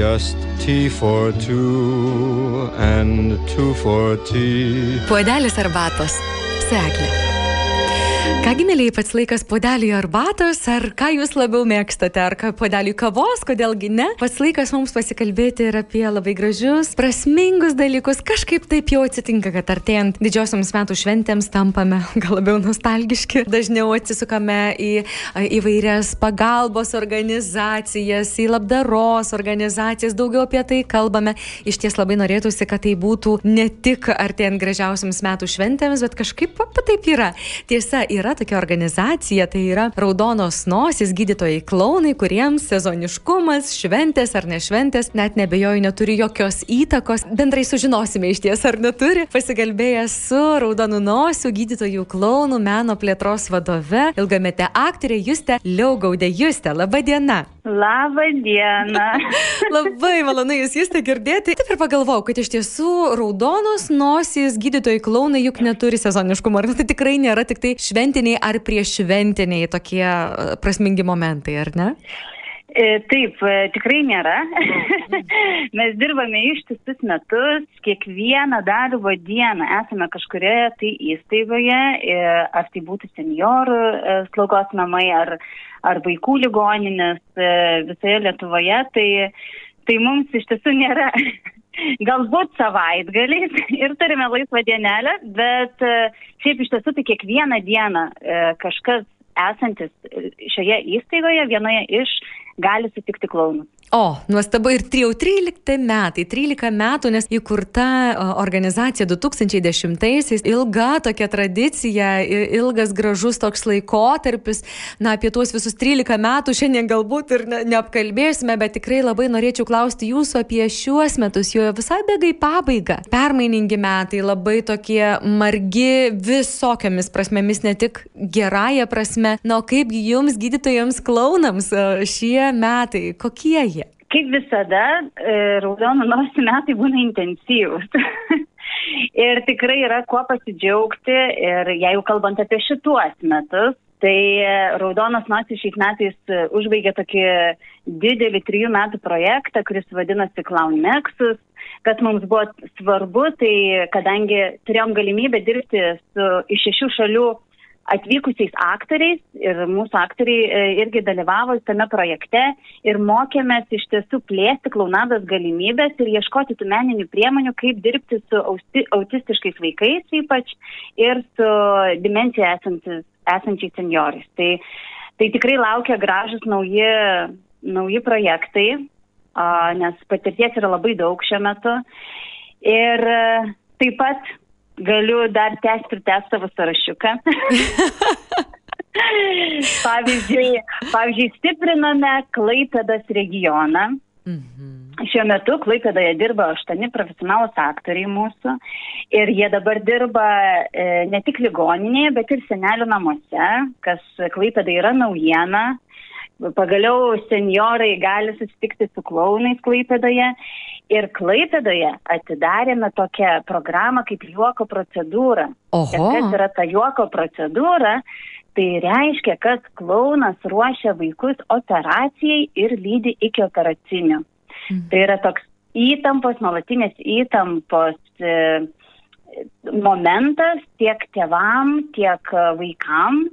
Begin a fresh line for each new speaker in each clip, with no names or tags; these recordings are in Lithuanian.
just tea for two and two for tea.
Puodelis arbatos. Seklė. Kągi, mėlyje, pats laikas podeliui arbatos, ar ką jūs labiau mėgstate, ar podeliui kavos, kodėlgi ne. Pats laikas mums pasikalbėti ir apie labai gražius, prasmingus dalykus. Kažkaip taip jau atsitinka, kad artėjant didžiosioms metų šventėms tampame gal labiau nostalgiški, dažniau atsisukame į įvairias pagalbos organizacijas, į labdaros organizacijas, daugiau apie tai kalbame. Iš ties labai norėtųsi, kad tai būtų ne tik artėjant gražiausiams metų šventėms, bet kažkaip taip yra. Tiesa, yra yra tokia organizacija, tai yra Raudonos nosis gydytojai klaunai, kuriems sezoniškumas, šventės ar nešventės, net nebejoju, neturi jokios įtakos. Bendrai sužinosime iš ties, ar neturi. Pasikalbėję su Raudonų nosių gydytojų klaunų meno plėtros vadove, ilgamete aktorė Juste Liaugaudė. Juste, laba diena.
Labą dieną.
Labai malonu jūs tai girdėti. Taip ir pagalvojau, kad iš tiesų raudonos nosys gydytojai klaunai juk neturi sezoniškumo. Ar tai tikrai nėra tik tai šventiniai ar prieš šventiniai tokie e, prasmingi momentai, ar ne?
E, taip, e, tikrai nėra. Mes dirbame ištisus metus, kiekvieną darbo dieną esame kažkurioje tai įstaigoje, ar tai būtų seniorų slaugos namai, ar ar vaikų ligoninės visoje Lietuvoje, tai, tai mums iš tiesų nėra. Galbūt savaitgaliais ir turime laisvą dienelę, bet e, šiaip iš tiesų tai kiekvieną dieną e, kažkas esantis šioje įstaigoje vienoje iš gali sutikti klaunus.
O, nuostabu ir jau 13 metai, 13 metų, nes įkurta organizacija 2010-aisiais, ilga tokia tradicija, ilgas gražus toks laikotarpis, na, apie tuos visus 13 metų šiandien galbūt ir ne, neapkalbėsime, bet tikrai labai norėčiau klausti jūsų apie šiuos metus, jo visai bėgai pabaiga. Permainingi metai, labai tokie margi visokiamis prasmėmis, ne tik gerąją prasme. Na, o kaip jums, gydytojams, klaunams, šie metai, kokie jie?
Kaip visada, e, raudonų nosį metai būna intensyvus. ir tikrai yra kuo pasidžiaugti. Ir jeigu kalbant apie šituos metus, tai Raudonas nosis šiais metais užbaigė tokį didelį trijų metų projektą, kuris vadinasi Clown Nexus. Kas mums buvo svarbu, tai kadangi turėjom galimybę dirbti su iš šešių šalių atvykusiais aktoriais ir mūsų aktoriai e, irgi dalyvavo tame projekte ir mokėmės iš tiesų plėsti klaunados galimybės ir ieškoti tų meninių priemonių, kaip dirbti su austi, autistiškais vaikais ypač ir su dimencija esančiais seniorais. Tai, tai tikrai laukia gražus nauji, nauji projektai, nes patirties yra labai daug šiuo metu. Ir e, taip pat galiu dar tęsti ir tęsti savo sąrašiuką. pavyzdžiui, pavyzdžiui, stipriname Klaipėdas regioną. Mhm. Šiuo metu Klaipėdoje dirba aštuoni profesionalus aktoriai mūsų ir jie dabar dirba e, ne tik ligoninėje, bet ir senelių namuose, kas Klaipėda yra naujiena. Pagaliau seniorai gali susitikti su klaunais Klaipėdoje Ir Klaipėdoje atidarėme tokią programą kaip juoko procedūra. Ir kas yra ta juoko procedūra? Tai reiškia, kad klaunas ruošia vaikus operacijai ir lydi iki operacinio. Mhm. Tai yra toks įtampos, nuolatinės įtampos e, momentas tiek tėvam, tiek vaikam.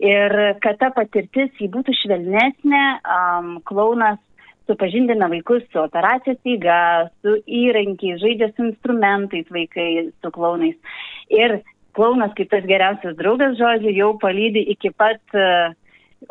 Ir kad ta patirtis jį būtų švelnesnė, um, klaunas supažindina vaikus su operacijos eiga, su įrankiais, žaidžia su instrumentais vaikai, su klaunais. Ir klaunas kaip tas geriausias draugas, žodžiu, jau palydi iki pat uh,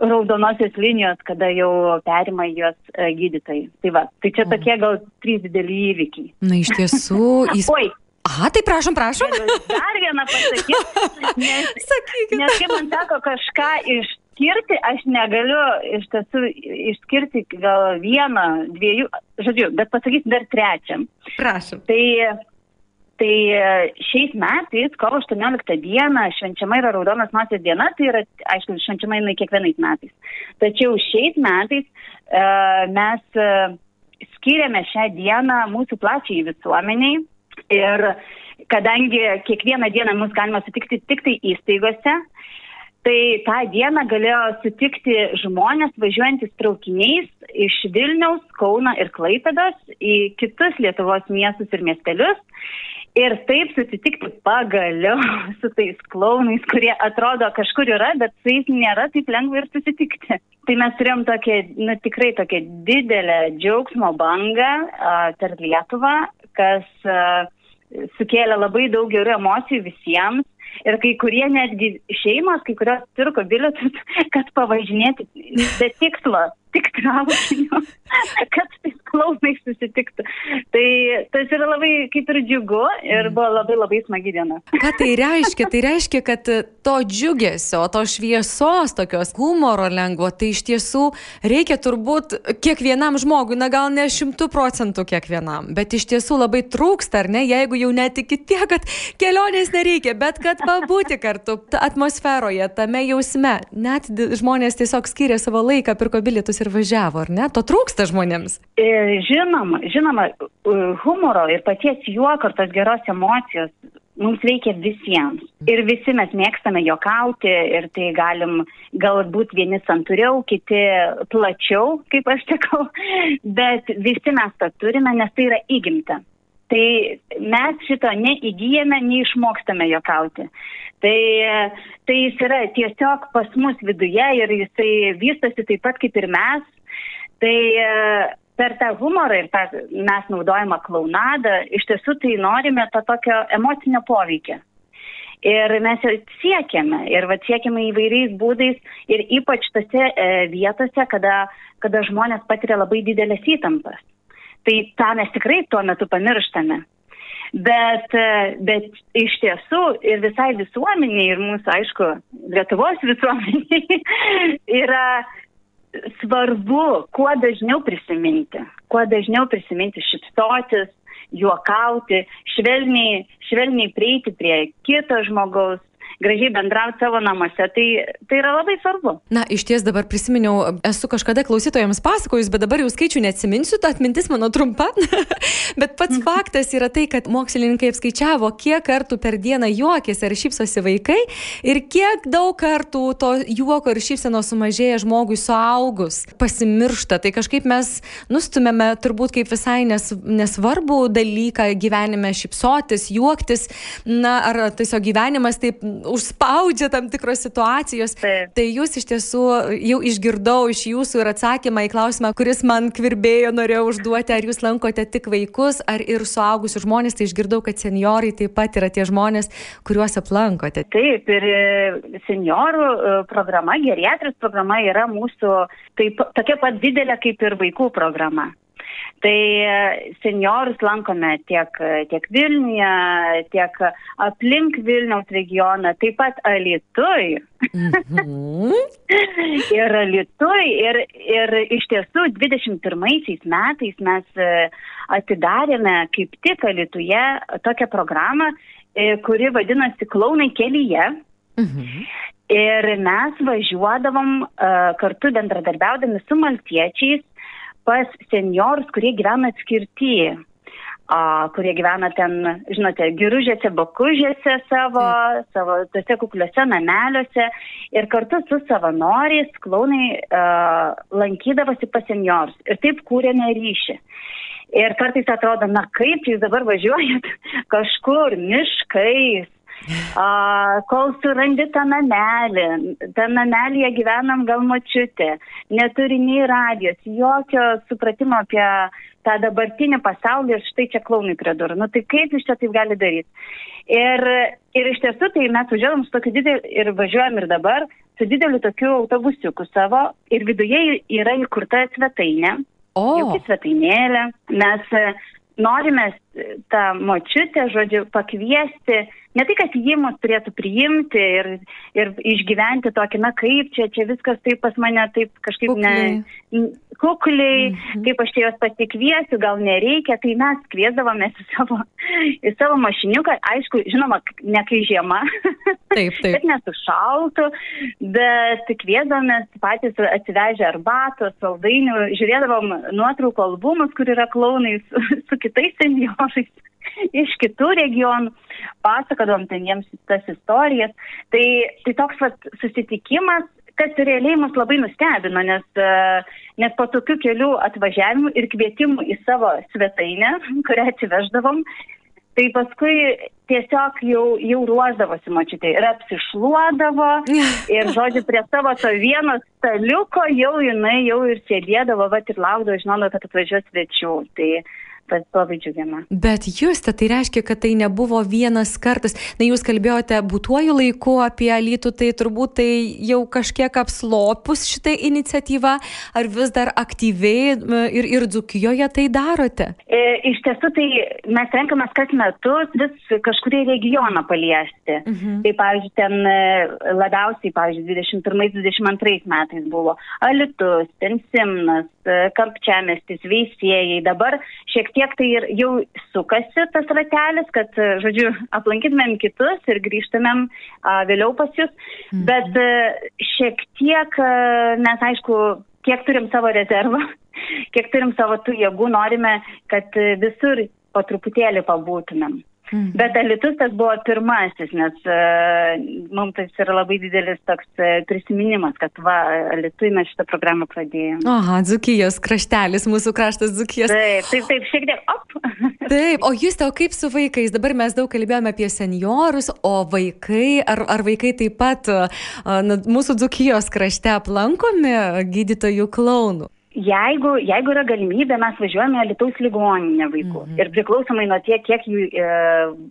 raudonosios linijos, kada jau perima juos uh, gydytojai. Tai va, tai čia tokie gal trys dideli įvykiai.
Na iš tiesų, jis... Oi, Aha, tai prašom, prašom.
Dar vieną pasakyti. Nes, Sakykit. nes kai man teko kažką iš skirti aš negaliu iš tiesų išskirti gal vieną, dviejų, žodžiu, bet pasakysiu dar trečiam.
Prašom.
Tai, tai šiais metais, kovo 18 dieną, švenčiama yra Raudonas nosies diena, tai yra, aišku, švenčiama jinai kiekvienais metais. Tačiau šiais metais uh, mes uh, skiriame šią dieną mūsų plačiai visuomeniai ir kadangi kiekvieną dieną mus galima sutikti tik tai įstaigose, Tai tą dieną galėjo sutikti žmonės važiuojantis traukiniais iš Vilniaus, Kauna ir Klaipėdos į kitus Lietuvos miestus ir miestelius. Ir taip susitikti pagaliau su tais klaunais, kurie atrodo kažkur yra, bet su jais nėra taip lengva ir susitikti. Tai mes turėjom tokią, nu, tikrai tokią didelę džiaugsmo bangą uh, per Lietuvą, kas uh, sukėlė labai daug gerų emocijų visiems. Ir kai kurie netgi šeimos, kai kurios pirko bilietus, kad pavažinėti be tikslo, tik traukiniu, kad tais klausais susitiktų. Tai tas yra labai kaip ir džiugu ir buvo labai labai smagi diena.
Ką tai reiškia? Tai reiškia, kad to džiugesio, to šviesos, tokios humoro lengvo, tai iš tiesų reikia turbūt kiekvienam žmogui, na gal ne šimtų procentų kiekvienam, bet iš tiesų labai trūksta, ar ne, jeigu jau netiki tiek, kad kelionės nereikia, bet kad pabūti kartu atmosferoje, tame jausme. Net žmonės tiesiog skiria savo laiką, pirko bilietus ir važiavo, ar ne? To trūksta žmonėms.
E, žinoma, žinoma, humoro ir paties juoko ir tos geros emocijos mums reikia visiems. Ir visi mes mėgstame jokauti ir tai galim galbūt vieni santūriau, kiti plačiau, kaip aš sakau, bet visi mes tą turime, nes tai yra įgimta. Tai mes šito neįgyjame, neišmokstame jokauti. Tai, tai jis yra tiesiog pas mus viduje ir jisai vystosi taip pat kaip ir mes. Tai per tą humorą ir tą mes naudojamą klaunadą, iš tiesų tai norime to tokio emocinio poveikio. Ir mes jau siekiame, ir va siekiame įvairiais būdais, ir ypač tose e, vietose, kada, kada žmonės patiria labai didelės įtampas. Tai tą mes tikrai tuo metu pamirštame. Bet, e, bet iš tiesų ir visai visuomeniai, ir mūsų, aišku, Lietuvos visuomeniai yra svarbu kuo dažniau prisiminti, kuo dažniau prisiminti šipsotis, juokauti, švelniai, švelniai prieiti prie kito žmogaus, gražiai bendrauti savo namuose, tai, tai yra labai svarbu.
Na, iš ties dabar prisiminiau, esu kažkada klausytojams pasakojus, bet dabar jau skaičių neatsiminsiu, ta atmintis mano trumpa. bet pats mhm. faktas yra tai, kad mokslininkai apskaičiavo, kiek kartų per dieną juokėsi ar šypsosi vaikai ir kiek daug kartų to juoko ir šypsenos sumažėja žmogui suaugus, pasimiršta. Tai kažkaip mes nustumėme turbūt kaip visai nes, nesvarbų dalyką gyvenime šypsotis, juoktis, na, ar tiesiog gyvenimas taip užspaudžia tam tikros situacijos. Taip. Tai jūs iš tiesų jau išgirdau iš jūsų ir atsakymą į klausimą, kuris man kvirbėjo, norėjau užduoti, ar jūs lankote tik vaikus, ar ir suaugusius žmonės, tai išgirdau, kad seniorai taip pat yra tie žmonės, kuriuos aplankote.
Taip, ir e, seniorų e, programa, geriatrijos programa yra mūsų taip, tokia pat didelė kaip ir vaikų programa. Tai e, seniorus lankome tiek, tiek Vilniuje, tiek aplink Vilniaus regioną, taip pat Alitui. Mhm. ir Alitui. Ir, ir iš tiesų 21 metais mes e, atidarėme kaip tik Alituje tokią programą, e, kuri vadinasi Klaunai kelyje. Mhm. Ir mes važiuodavom uh, kartu bendradarbiaudami su maltiečiais pas seniorus, kurie gyvena atskirti, a, kurie gyvena ten, žinote, giružėse, bakužėse savo, mm. savo tose kukliuose nameliuose ir kartu su savanoriais klaunai a, lankydavosi pas seniorus ir taip kūrėme ryšį. Ir kartais atrodo, na kaip jūs dabar važiuojat kažkur miškais, A, kol surandi tą namelį, tą namelį gyvenam gal močiutė, neturi nei radijos, jokio supratimo apie tą dabartinį pasaulį ir štai čia klaunai prie durų. Nu tai kaip iš čia taip gali daryti? Ir, ir iš tiesų tai mes važiuojam su tokiu dideliu ir važiuojam ir dabar su dideliu tokiu autobusiuku savo ir viduje yra įkurta svetainė. O. Jau svetainėlė. Mes norime tą močiutę, žodžiu, pakviesti ne tai, kad jie mus turėtų priimti ir, ir išgyventi tokį, na kaip čia, čia viskas taip pas mane taip kažkaip kukliai, ne, kukliai -hmm. kaip aš čia juos pasikviesiu, gal nereikia, tai mes kviesdavomės į savo, į savo mašiniuką, aišku, žinoma, ne kai žiema, taip, taip. bet nesušaltų, bet kviesdavomės patys atsivežę arbatos, saldainių, žiūrėdavom nuotraukų albumus, kur yra klaunai su, su kitais seniorais. iš kitų regionų, pasakodom ten jiems tas istorijas. Tai, tai toks vat, susitikimas, kas realiai mus labai nustebino, nes, nes po tokių kelių atvažiavimų ir kvietimų į savo svetainę, kurią atsiveždavom, Tai paskui tiesiog jau, jau ruoždavosi močiutė ir apsišluodavo ir, žodžiu, prie savo to vieno staliuko jau jinai jau ir sėdėdavo, va ir laukdavo, žinodavo, kad atvažiuos svečių. Tai, labai džiugina.
Bet jūs, tai reiškia, kad tai nebuvo vienas kartas. Na, jūs kalbėjote būtuoju laiku apie Alytų, tai turbūt tai jau kažkiek apslopus šitą iniciatyvą, ar vis dar aktyviai ir, ir Dzukijoje tai darote?
E, iš tiesų, tai mes renkamės kas metus vis kažkurį regioną paliesti. Mhm. Tai, pavyzdžiui, ten e, labiausiai, pavyzdžiui, 21-22 metais buvo Alitus, ten Simnas, e, Kampčiamestis, Veisėjai. Dabar šiek tiek tiek tai ir jau sukasi tas ratelis, kad, žodžiu, aplankytumėm kitus ir grįžtumėm a, vėliau pas jūs. Mhm. Bet a, šiek tiek a, mes, aišku, kiek turim savo rezervą, kiek turim savo tų jėgų, norime, kad visur po truputėlį pabūtumėm. Mhm. Bet Alitus tas buvo pirmasis, nes uh, mums tai yra labai didelis toks uh, prisiminimas, kad va, Alitui mes šitą programą pradėjome.
Aha, Dzukijos kraštelis, mūsų kraštas Dzukijos.
Taip, taip, taip, šiek tiek, op.
taip, o jūs tau kaip su vaikais? Dabar mes daug kalbėjome apie seniorus, o vaikai, ar, ar vaikai taip pat uh, na, mūsų Dzukijos krašte aplankomi gydytojų klaunų?
Jeigu, jeigu yra galimybė, mes važiuojame Lietuvos ligoninę vaikų. Mhm. Ir priklausomai nuo tiek, kiek jų e,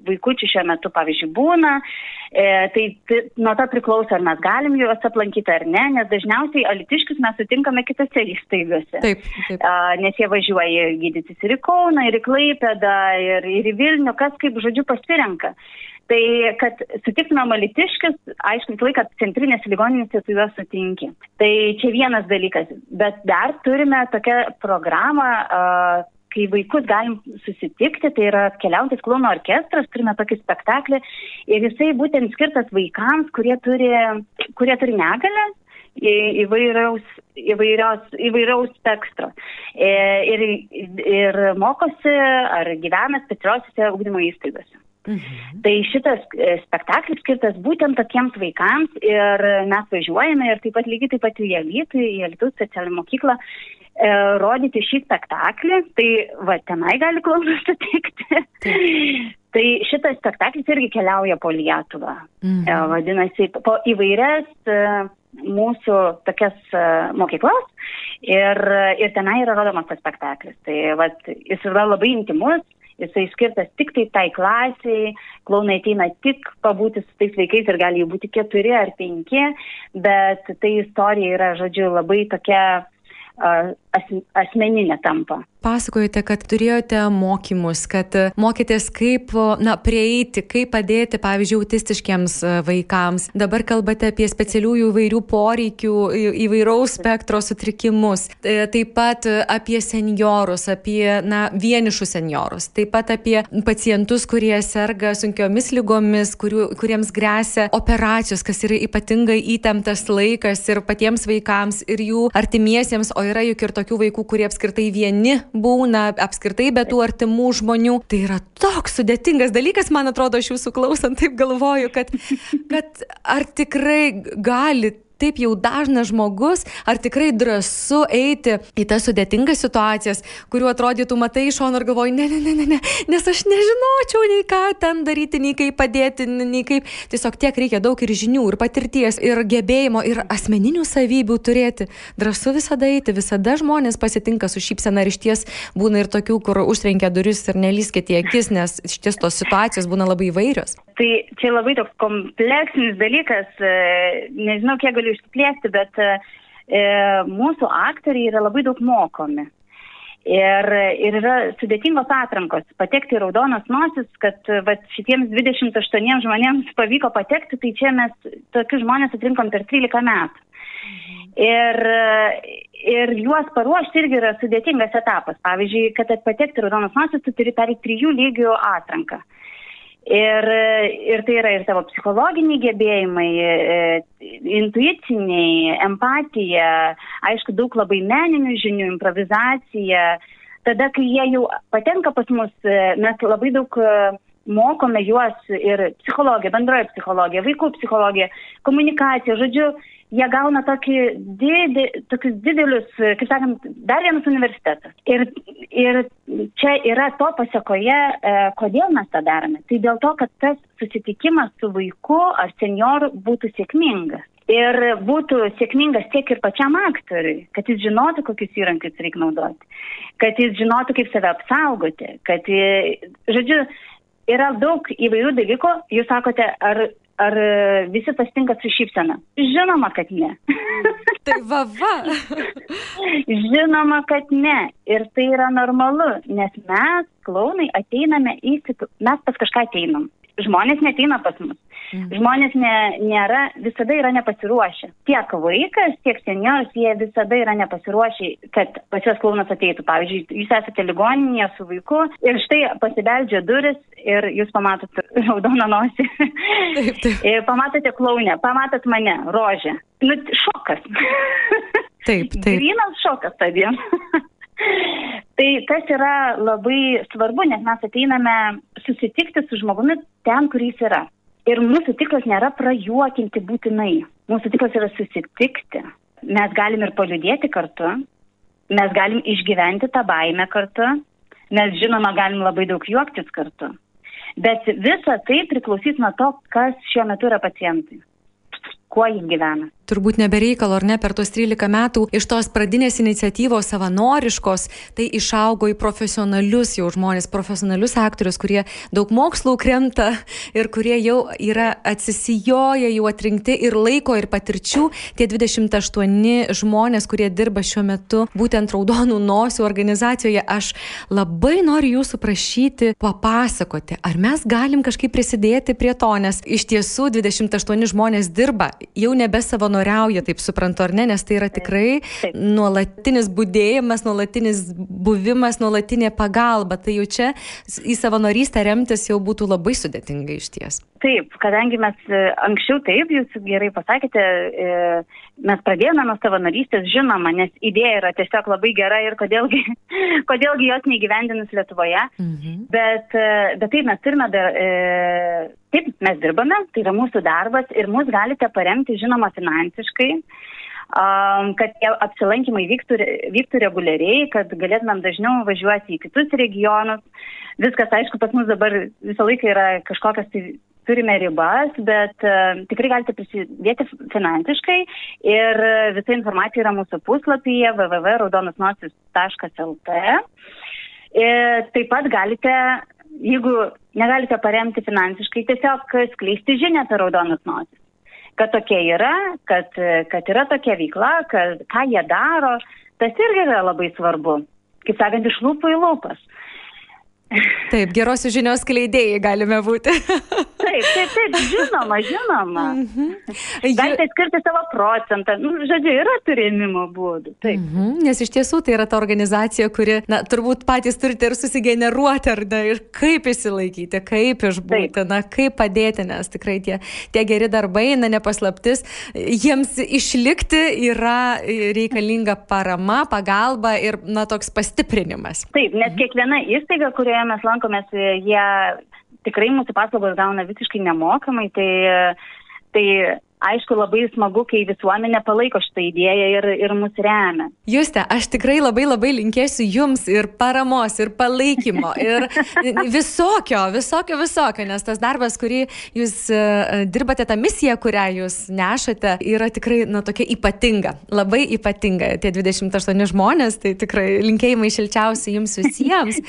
vaikųčių šiuo metu, pavyzdžiui, būna, e, tai t, nuo to priklauso, ar mes galim juos aplankyti ar ne, nes dažniausiai alitiškius mes sutinkame kitose įstaigose.
Taip, taip.
A, nes jie važiuoja gydytis ir į Kauną, ir į Klaipėdą, ir, ir į Vilnių, kas kaip žodžiu pasirenka. Tai, kad sutiktume malitiškis, aišku, visą laiką centrinės ligoninėse su juos sutinki. Tai čia vienas dalykas. Bet dar turime tokią programą, uh, kai vaikus galim susitikti, tai yra keliautis klono orkestras, turime tokį spektaklį ir jisai būtent skirtas vaikams, kurie turi, kurie turi negalę įvairiaus, įvairiaus, įvairiaus spektro. E, ir, ir mokosi ar gyvena specialiosiuose ugdymo įstaigose. Mhm. Tai šitas e, spektaklis skirtas būtent tokiems vaikams ir mes važiuojame ir taip pat lygiai taip pat į Elytų, į Elytų specialią mokyklą e, rodyti šį spektaklį, tai va tenai gali klausytis sutikti. tai šitas spektaklis irgi keliauja po Lietuvą. Mhm. E, vadinasi, po įvairias e, mūsų tokias e, mokyklas ir, ir tenai yra rodomas tas spektaklis. Tai va, jis yra labai intimus jisai skirtas tik tai tai klasiai, klaunai ateina tik pabūti su tais vaikais ir gali jų būti keturi ar penki, bet tai istorija yra, žodžiu, labai tokia asmeninė tampa
pasakojote, kad turėjote mokymus, kad mokėtės kaip na, prieiti, kaip padėti, pavyzdžiui, autistiškiams e, vaikams. Dabar kalbate apie specialiųjų įvairių poreikių, įvairaus spektro sutrikimus. E, taip pat apie seniorus, apie na, vienišus seniorus. Taip pat apie pacientus, kurie serga sunkiomis lygomis, kurių, kuriems grėsia operacijos, kas yra ypatingai įtemptas laikas ir patiems vaikams, ir jų artimiesiems, o yra juk ir tokių vaikų, kurie apskritai vieni būna apskritai be tų artimų žmonių. Tai yra toks sudėtingas dalykas, man atrodo, aš jūsų klausant taip galvoju, kad, kad ar tikrai gali taip jau dažnas žmogus, ar tikrai drąsu eiti į tas sudėtingas situacijas, kuriuo atrodytų matai iš šono ir galvoji, ne, ne, ne, ne, ne, nes aš nežinočiau nei ką ten daryti, nei kaip padėti, nei kaip. Tiesiog tiek reikia daug ir žinių, ir patirties, ir gebėjimo, ir asmeninių savybių turėti. Drąsu visada eiti, visada žmonės pasitinka su šypsena ir iš ties būna ir tokių, kur užtrenkia duris ir nelyskite į akis, nes iš ties tos situacijos būna labai įvairios.
Tai čia labai toks kompleksinis dalykas, e, nežinau, kiek galiu išsiplėsti, bet e, e, mūsų aktoriai yra labai daug mokomi. Ir, ir yra sudėtingos atrankos. Patekti į raudonas nosis, kad va, šitiems 28 žmonėms pavyko patekti, tai čia mes tokius žmonės atrinkom per 13 metų. Ir, ir juos paruošti irgi yra sudėtingas etapas. Pavyzdžiui, kad patekti į raudonas nosis, tu turi perėti trijų lygių atranką. Ir, ir tai yra ir tavo psichologiniai gebėjimai, e, intuiciniai, empatija, aišku, daug labai meninių žinių, improvizacija, tada, kai jie jau patenka pas mus, mes labai daug mokome juos ir psichologiją, bendroje psichologiją, vaikų psichologiją, komunikaciją, žodžiu, jie gauna tokį didį, tokius didelius, kaip sakant, dar vienas universitetas. Ir, ir čia yra to pasiekoje, e, kodėl mes tą darome. Tai dėl to, kad tas susitikimas su vaiku ar senioru būtų sėkmingas. Ir būtų sėkmingas tiek ir pačiam aktoriui, kad jis žinotų, kokius įrankius reikia naudoti, kad jis žinotų, kaip save apsaugoti, kad, žodžiu, yra daug įvairių dalykų. Jūs sakote, ar, ar visi pasitinka su šypsena? Žinoma, kad ne.
tai va, va.
Žinoma, kad ne. Ir tai yra normalu, nes mes, klaunai, ateiname į kitų, mes pas kažką ateinam. Žmonės neteina pas mus. Mhm. Žmonės ne, nėra, visada yra nepasiruošę. Tiek vaikas, tiek senioras, jie visada yra nepasiruošę, kad pas juos klaunas ateitų. Pavyzdžiui, jūs esate ligoninėje su vaiku ir štai pasibeldžia duris ir jūs pamatot raudoną nosį. Taip, taip. Ir pamatote klaunę, pamatot mane, rožę. Nu, šokas.
Taip, taip.
Grinas šokas tą dieną. Tai tas yra labai svarbu, nes mes ateiname susitikti su žmogumi ten, kur jis yra. Ir mūsų tikslas nėra prajuokinti būtinai. Mūsų tikslas yra susitikti. Mes galim ir paliudėti kartu, mes galim išgyventi tą baimę kartu, mes žinoma galim labai daug juoktis kartu. Bet visa tai priklausys nuo to, kas šiuo metu yra pacientai, kuo jie gyvena
turbūt nebereikalo ar ne per tuos 13 metų iš tos pradinės iniciatyvos savanoriškos, tai išaugo į profesionalius jau žmonės, profesionalius aktorius, kurie daug mokslų krenta ir kurie jau yra atsisijoję, jau atrinkti ir laiko, ir patirčių. Tie 28 žmonės, kurie dirba šiuo metu būtent Raudonų nosių organizacijoje, aš labai noriu jūsų prašyti papasakoti, ar mes galim kažkaip prisidėti prie to, nes iš tiesų 28 žmonės dirba, jau nebe savanoriai savanoriauja, taip suprantu, ar ne, nes tai yra tikrai taip. nuolatinis būdėjimas, nuolatinis buvimas, nuolatinė pagalba. Tai jau čia į savanorystę remtis jau būtų labai sudėtinga iš ties.
Taip, kadangi mes e, anksčiau taip, jūs gerai pasakėte, e, mes pradėjome nuo savanorystės, žinoma, nes idėja yra tiesiog labai gera ir kodėlgi, kodėlgi jos neįgyvendinus Lietuvoje. Mhm. Bet, e, bet taip, mes turime dar, taip, mes dirbame, tai yra mūsų darbas ir mus galite paremti, žinoma, finansiškai kad tie apsilankimai vyktų, vyktų reguliariai, kad galėtumėm dažniau važiuoti į kitus regionus. Viskas, aišku, pas mus dabar visą laiką yra kažkokios tai turime ribas, bet uh, tikrai galite prisidėti finansiškai ir visa informacija yra mūsų puslapyje www.raudonusnosis.lt. Taip pat galite, jeigu negalite paremti finansiškai, tiesiog skleisti žinią apie raudonus nosis. Kad tokia yra, kad, kad yra tokia veikla, kad ką jie daro, tas irgi yra labai svarbu. Kaip sakant, iš lūpų į lūpas.
Taip, gerosios žinios kleidėjai galime būti.
taip, taip, taip, žinoma, žinoma. -hmm. Galite skirti savo procentą. Nu, žodžiu, yra turėjimo būdų. Taip.
-hmm. Nes iš tiesų tai yra ta organizacija, kuri, na, turbūt patys turite ir susigeneruoti, ar ne, ir kaip įsilaikyti, kaip išbūti, taip. na, kaip padėti, nes tikrai tie, tie geri darbai, na, nepaslaptis, jiems išlikti yra reikalinga parama, pagalba ir, na, toks pastiprinimas.
Taip, nes mhm. kiekviena įstaiga, kurioje mes lankomės, jie tikrai mūsų paslaugos gauna visiškai nemokamai, tai, tai aišku, labai smagu, kai visuomenė palaiko šitą idėją ir, ir mus remia.
Juste, aš tikrai labai labai linkėsiu jums ir paramos, ir palaikymo, ir visokio, visokio, visokio, nes tas darbas, kurį jūs uh, dirbate, ta misija, kurią jūs nešate, yra tikrai, na, tokia ypatinga, labai ypatinga. Tie 28 žmonės, tai tikrai linkėjimai šilčiausi jums visiems.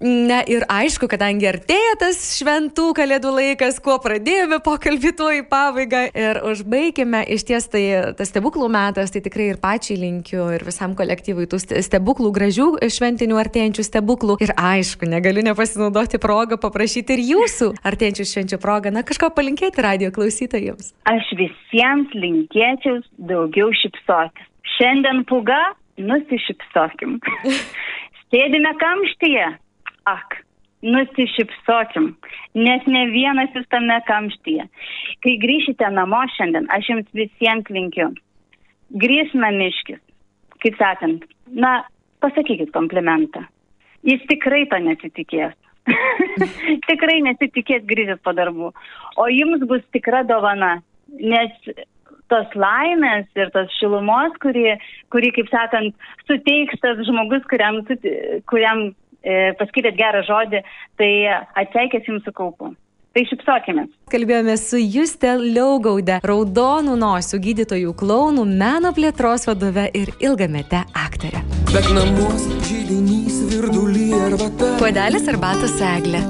Na ir aišku, kadangi artėja tas šventų kalėdų laikas, kuo pradėjome pokalbį tuo į pabaigą. Ir ir užbaikime, iš ties tai tas stebuklų metas, tai tikrai ir pačiai linkiu, ir visam kolektyvui tų stebuklų, gražių šventinių artėjančių stebuklų. Ir aišku, negaliu nepasinaudoti progą paprašyti ir jūsų artėjančių švenčių progą, na kažko palinkėti radio klausytojams.
Aš visiems linkėčiau daugiau šipsotis. Šiandien puga, nusišypsokim. Sėdime kamštyje. Ak, nusišypsokim, nes ne vienas jūs tame kamštyje. Kai grįšite namo šiandien, aš jums visiems linkiu. Grįž namiškis, kaip sakant, na, pasakykit komplimentą. jis tikrai to nesitikės. tikrai nesitikės grįžęs po darbų. O jums bus tikra dovana, nes tos laimės ir tos šilumos, kuri, kuri kaip sakant, suteiks tas žmogus, kuriam, kuriam paskirėt gerą žodį, tai atseikės jums su kaupu. Tai šipsokime.
Kalbėjome su Juste Liaugaude, raudonų nosių gydytojų klaunų, meno plėtros vadove ir ilgamete aktorė. Bet namuose žydinys virdulį arba ta. Puodelis arbatos eglė.